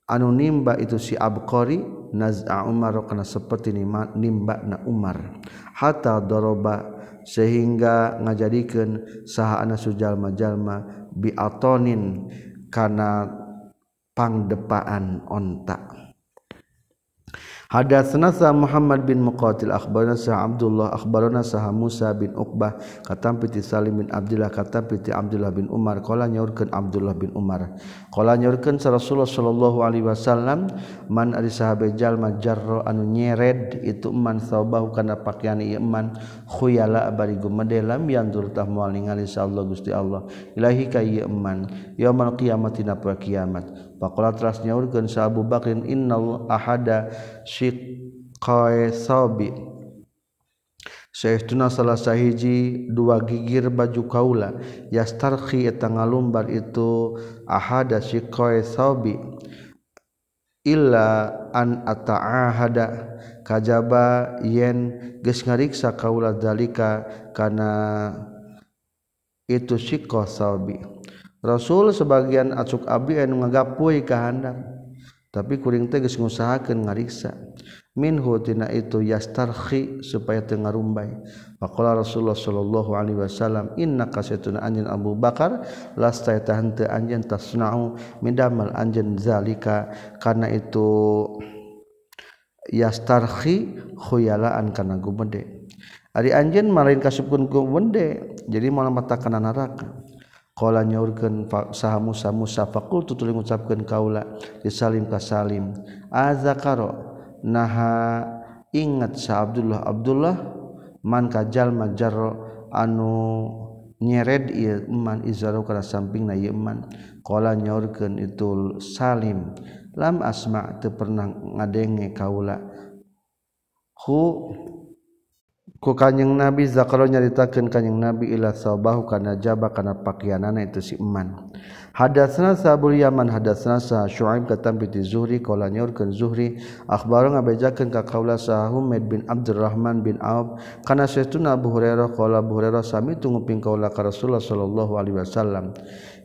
anu nimba itu si abqari naza Umar kana seperti nimba na Umar. Hatta daraba sehingga ngajadikeun sahaana sujalma-jalma biatonin kana pangdepaan onta. Hadatsna sa Muhammad bin Muqatil akhbarana sa Abdullah akhbarana sa Musa bin Uqbah katam piti Salim bin Abdullah katam piti Abdullah bin Umar qala nyaurkeun Abdullah bin Umar. Qala nyaurkeun sa Rasulullah sallallahu alaihi wasallam man ari sahabe jalma jarro anu nyered itu man saubahu kana pakaian ieu man khuyala bari gumede lam yanzur tah moal ningali sa Allah Gusti Allah. Ilahi ka ieu man yaumul qiyamah dina kiamat. Pakola teras nyaurkeun sa Abu Bakrin innal ahada syiqqai sabi. Saestuna salah sahiji dua gigir baju kaula yastarqi eta ngalumbar itu ahada syiqqai sabi. Illa an ata'ahada kajaba yen geus ngariksa kaula dalika kana itu syiqqai sabi. Rasul sebagian acuk Abdi anu ngagapui kahandam tapi kuring teges ngusahakeun ngariksa. Minhu tina itu yastarhi supaya teu ngarumbai faqala Rasulullah sallallahu alaihi wasallam innaka satuna anjeun Abu Bakar lasta tahan teu anjeun tasnau midamal anjeun zalika. Karena itu yastarhi khuyalaan kana gumede ari anjeun malain kasupkeun gumede jadi malah mata kana neraka Kala nyaurkeun saha Musa Musa faqultu tuluy ngucapkeun kaula disalim ka Salim. Azakaro naha ingat sa Abdullah Abdullah man ka jalma anu nyered ieu man izaru kana sampingna ieu man qala nyaurkeun itu Salim. Lam asma teu pernah ngadenge kaula. Hu ku kanyeng nabi zakaro nyaritakeun kanyeng nabi ila sabahu kana jaba kana pakianana itu si iman hadatsna sabul yaman hadatsna sa syuaib katam bi zuhri qala nyorkeun zuhri akhbar ngabejakeun ka kaula sa humaid bin abdurrahman bin auf kana saytuna abu hurairah qala abu hurairah sami tunguping kaula ka rasulullah sallallahu alaihi wasallam.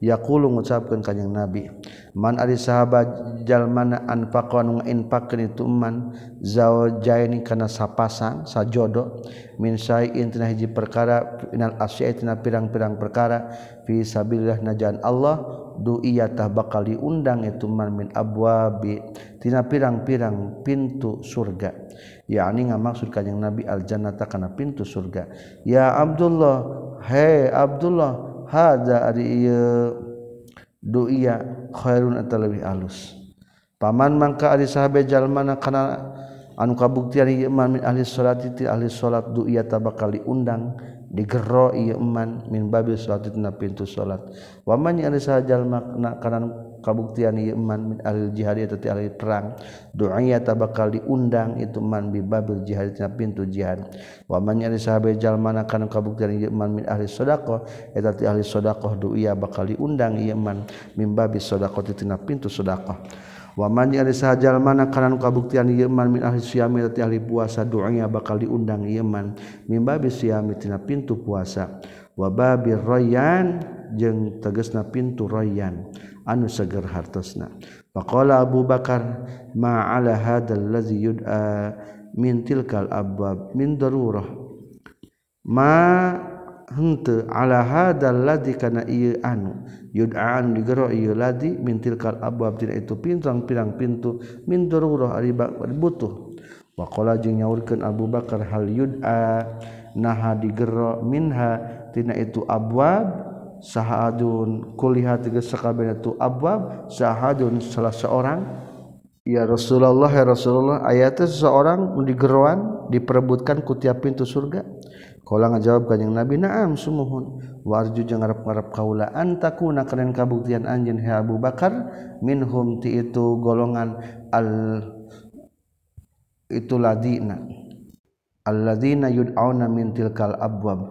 yakulu ngucapkan kanyang nabi man ari sahabat jalmana anfaqan ngainfaqkeun itu man zaujaini kana sapasang sajodo min syai'in tina hiji perkara inal asya'i tina pirang-pirang perkara fi sabilillah najan Allah du'iyatah bakal diundang itu man min abwabi tina pirang-pirang pintu surga. Yakni ngamaksud kanyang nabi al jannata kana pintu surga. Ya Abdullah hei Abdullah haza ari ieu duia khairun eta leuwih alus. Paman mangka ari sahabe jalmana kana anu kabuktian ieu iman min ahli salat ti ahli salat duia tabakal diundang digero ieu iman min babil salat tina pintu salat wa man ari sahabe jalma kana kabuktian ieu man min ahli jihad eta ti ahli perang. Du'a ta bakal diundang itu man bi babil jihad tina pintu jihad. Wa man yari sahabe jalmana kana kabuktian ieu man min ahli sedekah eta ti ahli sedekah du'a bakal diundang ieu man min babi sedekah tina pintu sedekah wa man yari sahajal mana kana kabuktian ieu man min ahli siyam eta ti ahli puasa du'a bakal diundang ieu man min babi siyam tina pintu puasa. Wa babir rayyan jeung tegasna pintu rayyan. anu seger hartosna. Faqala Abu Bakar ma ala hadzal ladzi yud'a min tilkal abwab min darurah. Ma henteu ala hadzal ladzi kana ieu anu yud'an digero ieu ladzi min tilkal abwab tina itu pintang pirang pintu min darurah ari butuh wa qala jeung nyaurkeun Abu Bakar hal yud'a? Naha digero minha tina itu abwab sahadun. Kulihat sekabeh itu abwab. Sahadun salah seorang. Ya Rasulullah ya Rasulullah ayatnya seseorang digeruan diperebutkan ku tiap pintu surga. Kalau ngajawab kanjeng Nabi naam sumuhun. Warju jeung ngarep-ngarep kaula antakuna kana kabuktian anjeun he Abu Bakar? Minhum ti itu golongan al itu ladina. Alladzina yud'auna min tilkal abwab.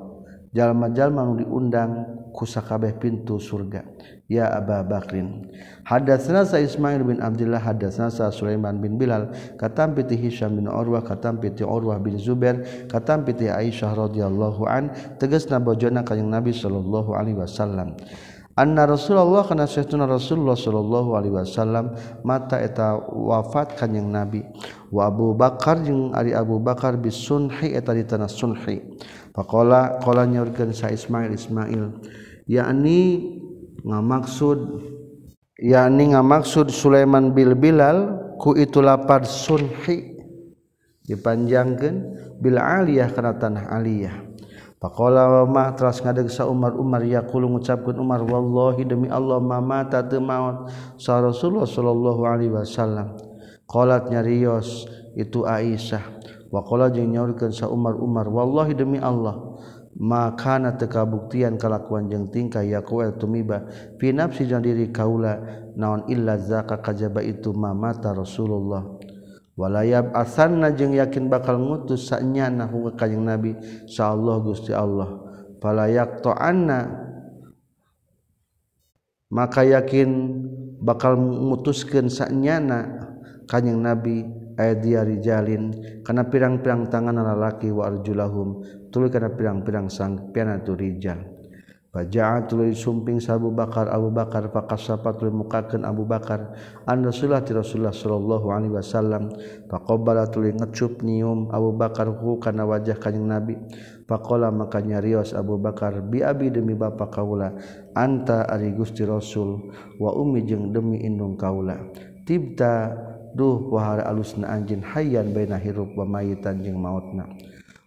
Jalma-jalma nu diundang kusakabeh pintu surga. Ya Aba Bakrin. Hadatsna sa Ismail bin Abdullah hadatsna sa Sulaiman bin Bilal katam piti Hisham bin Urwah katam piti Urwah bin Zubair katam piti Aisyah radhiyallahu an tegasna bojona kanjing Nabi sallallahu alaihi wasallam. Anna Rasulullah kana sayyiduna Rasulullah sallallahu alaihi wasallam mata eta wafat kanjing Nabi. Wa Abu Bakar jeung ari Abu Bakar bisunhi eta di tanah sunhi. Pakola kola nyorkeun sa Ismail Ismail yakni ngamaksud yakni ngamaksud Sulaiman bil Bilal ku itu lapar sunhi dipanjangkeun bil aliyah kana tanah aliyah. Pakola wa ma teras ngadegsa Umar Umar yaqulu ngucapkeun Umar wallahi demi Allah ma mata teu maot sa Rasulullah sallallahu alaihi wasallam qalat nyarios itu Aisyah. wakola jeung nyaurkeun sa Umar Umar wallahi demi Allah makana tekabuktian kalakuan jeung tingkah ya kuel tumiba fi nafsi jeung diri kaula naon illa zaka kajaba itu ma mata Rasulullah. Walayab asanna jeung yakin bakal ngutus sanyana hungga kanjing Nabi insyaallah Gusti Allah. Falayak ta'anna maka yakin bakal mutuskeun sanyana kanjing Nabi aya dia rijalin kana pirang-pirang tangan lalaki wa arjulahum. Tuluy kana pirang-pirang sangpiana tu rijal. Faja'a tuluy sumping sa Abu Bakar Abu Bakar faqasafa tuluy mukakeun Abu Bakar an Rasulullah ti Rasulullah sallallahu alaihi wasallam. Faqabbala tuluy ngecup nium Abu Bakar hu kana wajah kanjing Nabi. Faqala maka nyarios Abu Bakar bi abi demi bapa kaula anta ari Gusti Rasul wa ummi jeung demi indung kaula. Tibta Duh pahara alusna anjin hayyan baina hirup wa mayitan jeung mautna.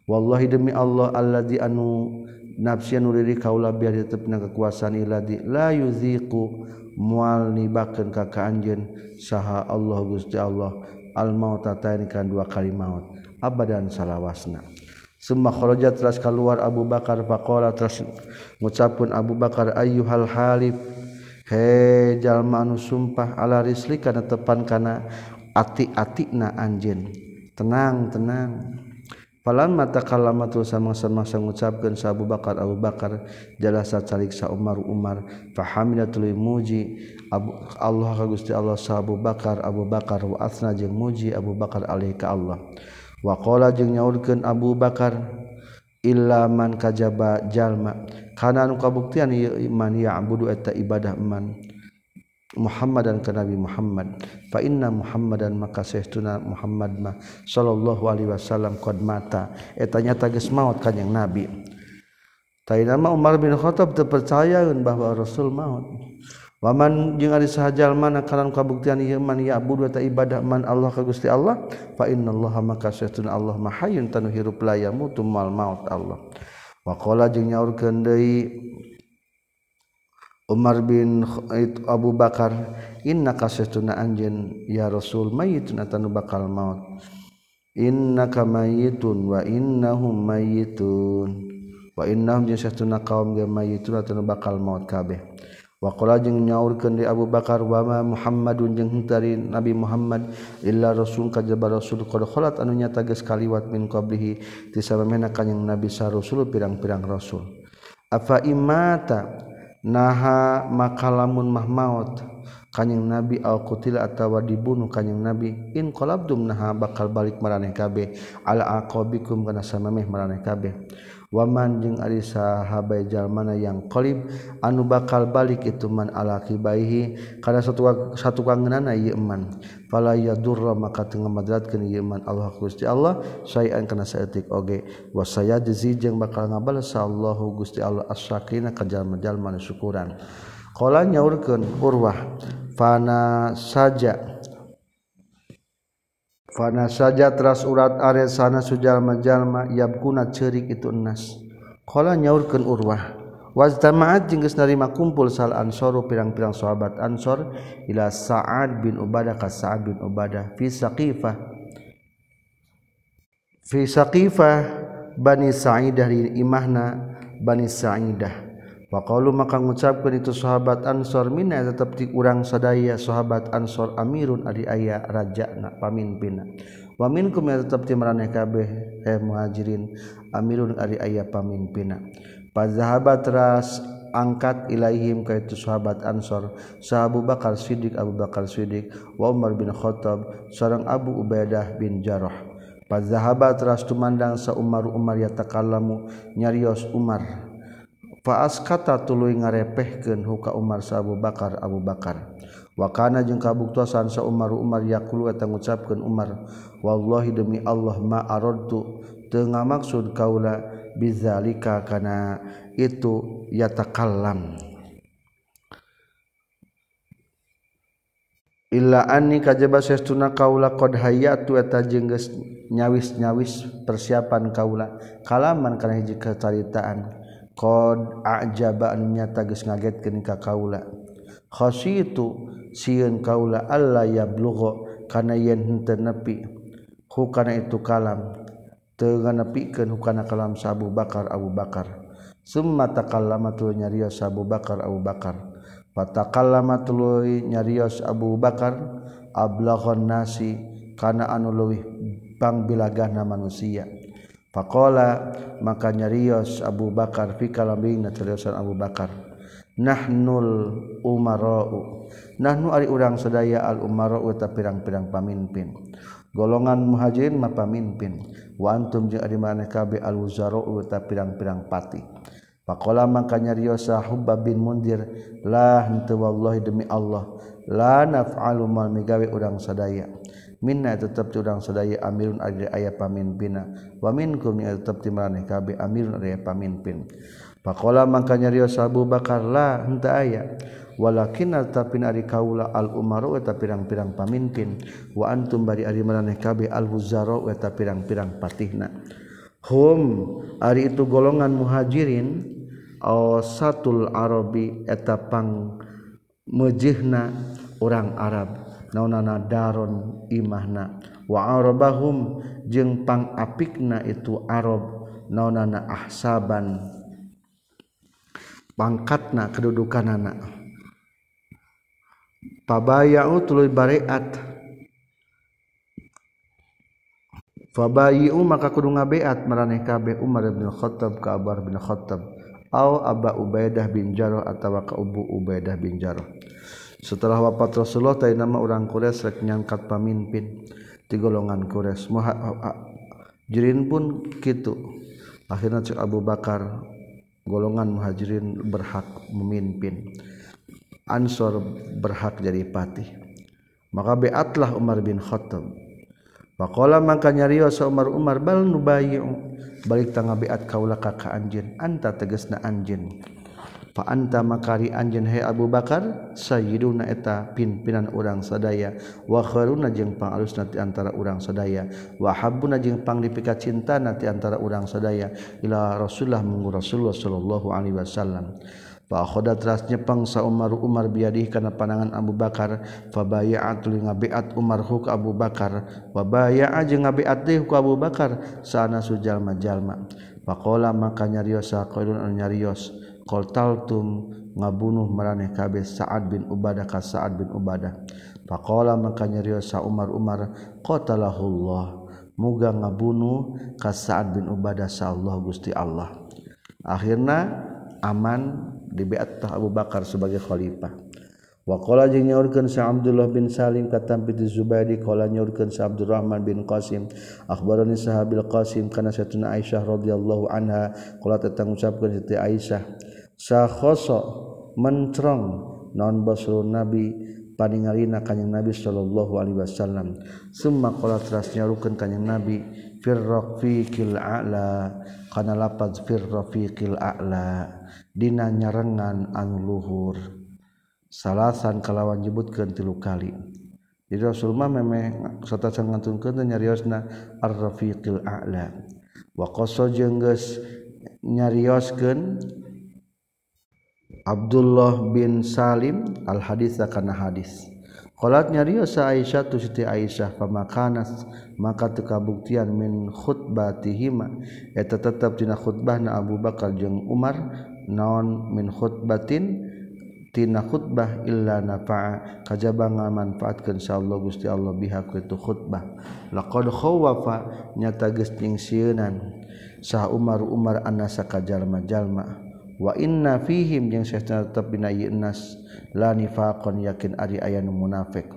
Wallahi demi Allah allazi anu nafsian anu kaula biar tetepna kekuasaan iladi la yuziku mual nibakeun ka ka anjeun saha Allah Gusti Allah al mauta kan dua kali maut abadan salawasna. Summa kharaja teras keluar Abu Bakar faqala teras ngucapkeun Abu Bakar ayyuhal halif he jalma anu sumpah ala risli kana tepan kana ati-ati na anjin tenang tenang. Palan mata kalamatul sama sama ngucapkeun sa Abu Bakar Abu Bakar jalasa cariksa Umar Umar. Fahamidatul muji. Abu, Allah ka Gusti Allah sa Abu Bakar Abu Bakar wa asna jeung muji Abu Bakar alaihi ka Allah. Wa qala jeung nyaurkeun Abu Bakar illa man kajaba jalma. Kana nu kabuktian man ya'budu eta ibadah man. Muhammadan ke Nabi Muhammad. Fa inna Muhammadan maka saestuna Muhammad mah sallallahu alaihi wasallam qad mata. Eh, eta nyata geus maot kanjing Nabi. Tayyana Umar bin Khattab terpercayaeun bahwa Rasul maut. Waman jeung ari sahajal mana kalan kabuktian ieu man ya abud wa ibadah man Allah ka Gusti Allah fa innallaha maka Allah mah tanu hirup la yamutu mal maut Allah. Wa qala jeung nyaurkeun deui Umar bin Abu Bakar inna kasuna anjen ya Rasul mayitun atanu bakal maut. Inna kamayitun wa innahum mayitun. Wa innahum jeung satuna kaum ge mayitun atanu bakal maut kabeh. Wa qala jeung nyaurkeun di Abu Bakar wa ma Muhammadun jeung tari Nabi Muhammad illa rasul kajaba rasul qad khalat anu nyata geus kaliwat min qablihi tisamamena kanjing Nabi sa rasul pirang-pirang rasul. Afa imata? naha makalamun mah maut. Kanyeng nabi alqutil atawa dibunuh kanyeng nabi. In qalabdum naha bakal balik maraneh kabeh. Ala aqabikum kana samameh maraneh kabeh. waman jeung ari sahabai jalmana yang qalib anu bakal balik itu man ala kibaihi kana satu satu kangenana ieu man. Fala yadurra maka teu ngamadratkeun ieu man Allah Gusti Allah sayan kana saeutik oge. Wa sayajzi jeung bakal ngabales Allahu Gusti Allah as-sakina ka jalma-jalma syukuran. Qala nyaurkeun urwah fana saja. Fana saja teras urat are sana sujalma-jalma yabkuna cerik itu enas. Kala nyaurkeun Urwah. Wajtama'at jeung geus narima kumpul sal ansoru pirang-pirang sahabat ansor ila Sa'ad bin Ubadah ka Sa'ad bin Ubadah fi Saqifah. Fi Saqifah Bani Sa'idah imahna Bani Sa'idah Waqalu maka ngucapkeun itu sahabat Ansor minna tetep ti urang sadaya sahabat Ansor amirun ari aya rajana pamimpinna. Wa minkum tetep ti maraneh kabeh eh muhajirin amirun ari aya pamimpinna. Fazahabat ras angkat ilaihim ka itu sahabat Ansor sa Abu Bakar Siddiq Abu Bakar Siddiq wa Umar bin Khattab seorang Abu Ubaidah bin Jarrah. Fazahabat ras tumandang sa Umar Umar yatakallamu nyarios Umar Faas kata tulu ngarepehkeun huka Umar sa Abu Bakar Abu Bakar. Wa kana jeung kabuktuasan sa Umar Umar yaqulu eta ngucapkeun Umar, wallahi demi Allah ma aradtu teu ngamaksud kaula bizalika kana itu yatakallam. Illa anni kajaba sestuna kaula qad hayatu eta jeung geus nyawis-nyawis persiapan kaula kalaman kana hiji kacaritaan. qad ajaba an nyata geus ngagetkeun ka kaula. Khasitu sieun kaula alla yablugha kana yen henteu nepi. Hukana itu kalam. Teu nganepikeun hukana kalam sa Abu Bakar Abu Bakar. Summa takallama tuluy nyarios Abu Bakar Abu Bakar. Fatakallama tuluy nyarios Abu Bakar ablaghon nasi kana anu leuwih pangbilagahna manusia. Pakola maka nyarios Abu Bakar fi kalambing nyariosan Abu Bakar. Nahnul umarau. Nahnu ari urang sadaya al umarau ta pirang-pirang pamimpin. Golongan muhajirin ma pamimpin. Wa antum jeung ari maneh kabeh al wuzarau ta pirang-pirang pati. Pakola maka nyarios Hubba bin Mundir la henteu wallahi demi Allah la naf'alu mal migawe urang sadaya. minna tetap curang sedaya amirun ada ayah pamimpina wa minkum yang tetap timaraneh kabe amirun ada ayah pamimpin pakola makanya Rio Abu Bakar lah henteu aya. Walakin tetapin ari kaula al umaru eta pirang-pirang pamimpin wa antum bari ari maraneh kabe al huzaro eta pirang-pirang patihna. Hum ari itu golongan muhajirin satul arabi eta pang mejihna orang Arab. naonana daron imahna. Wa arabahum jeung pangapikna itu Arab naonana ahsaban. Pangkatna kedudukanana. Pabayau tuluy bareat. Fabayiu maka kudu ngabeat maraneh kabeh Umar bin Khattab ka Abar bin Khattab. Au Aba Ubaidah bin Jarrah atawa ka Ubu Ubaidah bin Jarrah. setelah wafat Rasulullah tadi nama orang Quraisy rek nyangkat pamimpin di golongan Quraisy. Muha Jirin pun gitu. Akhirnya cek Abu Bakar golongan muhajirin berhak memimpin. Ansor berhak jadi patih. Maka beatlah Umar bin Khattab. Pakola maka nyariwa Umar Umar bal nubayu balik tangga beat kaulah kakak anjin. Anta tegesna anjin. anta makari anjen hai Abu Bakar sayyiduna eta pimpinan urang sadaya. Wa khairuna jeung pangalusna ti antara urang sadaya. Wa habbuna jeung panglipika cinta ti antara urang sadaya. Ila Rasulullah munggu Rasulullah sallallahu alaihi wasallam. Fa khoda teras nyepang sa Umar Umar biadih kana panangan Abu Bakar. Fa bay'at li ngabiat Umar huk Abu Bakar. Wa bay'a jeung ngabiat deui ku Abu Bakar. Sana sujalma jalma faqala maka nyarios sa qaulun nyarios. qaltaltum ngabunuh maraneh kabeh Sa'ad bin Ubadah ka Sa'ad bin Ubadah. Faqala maka nyarios sa Umar Umar qatalahullah. Muga ngabunuh ka Sa'ad bin Ubadah sa Allah Gusti Allah. Akhirna aman di baiat Abu Bakar sebagai khalifah. Wakola jeung nyaurkeun sa Abdullah bin Salim kata bi Zubairi qala nyaurkeun sa Abdurrahman bin Qasim akhbarani sahabil Qasim kana satuna Aisyah radhiyallahu anha. Qala tatang ucapkeun Siti Aisyah sakhoso mencrong non basrul nabi paningalina kanyang nabi sallallahu alaihi wasallam. Summa qala teras nyarukeun kanyang nabi fir rafiqil a'la kana lapad fir rafiqil a'la dina nyarengan anu luhur. Salasan kalawan nyebutkeun tilu kali. Jadi Rasul mah memeh satasan ngantunkeun nyariosna ar rafiqil a'la. Wa qasa jeung geus nyarioskeun Abdullah bin Salim al hadits kana hadis. Salat nyariosa Aisyah tu Siti Aisyah pamakanas maka tekabuktian min khutbatihima. Eta tetep dina khutbahna Abu Bakar jeung Umar naon min khutbatin tina khutbah illa nafa'a. Kajaba ngamanfaatkeun insyaallah Gusti Allah biha itu khutbah. Laqad khawafa nyata geus nyingsieunan. Sah Umar Umar anasa kajalma-jalma wa inna fihim jeung sesna tetep dina nas la nifaqon yakin ari aya nu munafik.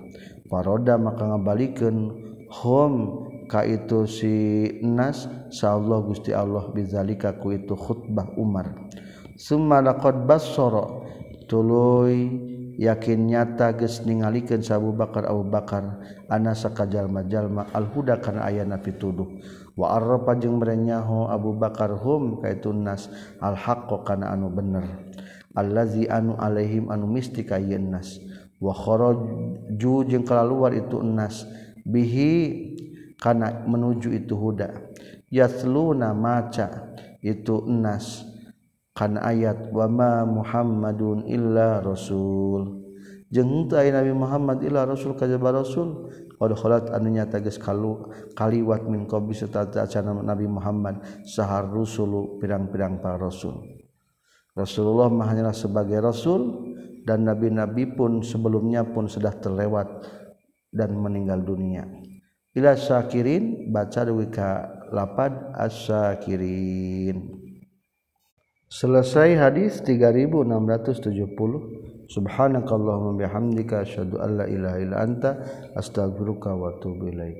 Paroda maka ngabalikeun hum ka itu si nas insyaallah Gusti Allah bizalika ku itu khutbah Umar. Summa laqad bassara tuluy yakin nyata geus ningalikeun Abu Bakar Abu Bakar ana sakajal majalma al huda kana ayana pituduh. Waarropa jeung merenyaho Abu Bakar hum kaitun nas al-haqqo kana anu bener. Allazi anu alaihim anu misti ka ieu nas. Wa kharaju jeung kalaluar itu nas bihi kana menuju itu huda. Yasluna maca itu nas kana ayat wa ma Muhammadun illa rasul. Jeung teu Nabi Muhammad illa rasul kajaba rasul annya tagis kalau kaliwat min q Nabi Muhammad sahhar Rasul pirang-pirang para rasul. Rasulullah mahanyalah sebagai rasul dan nabi-nabi pun sebelumnya pun sudah terlewat dan meninggal dunia. Ila Syakirin baca wika lapad asyakirin Selesai hadis 3670 Subhanakallahumma bihamdika asyhadu an la ilaha illa anta astaghfiruka wa atubu ilaik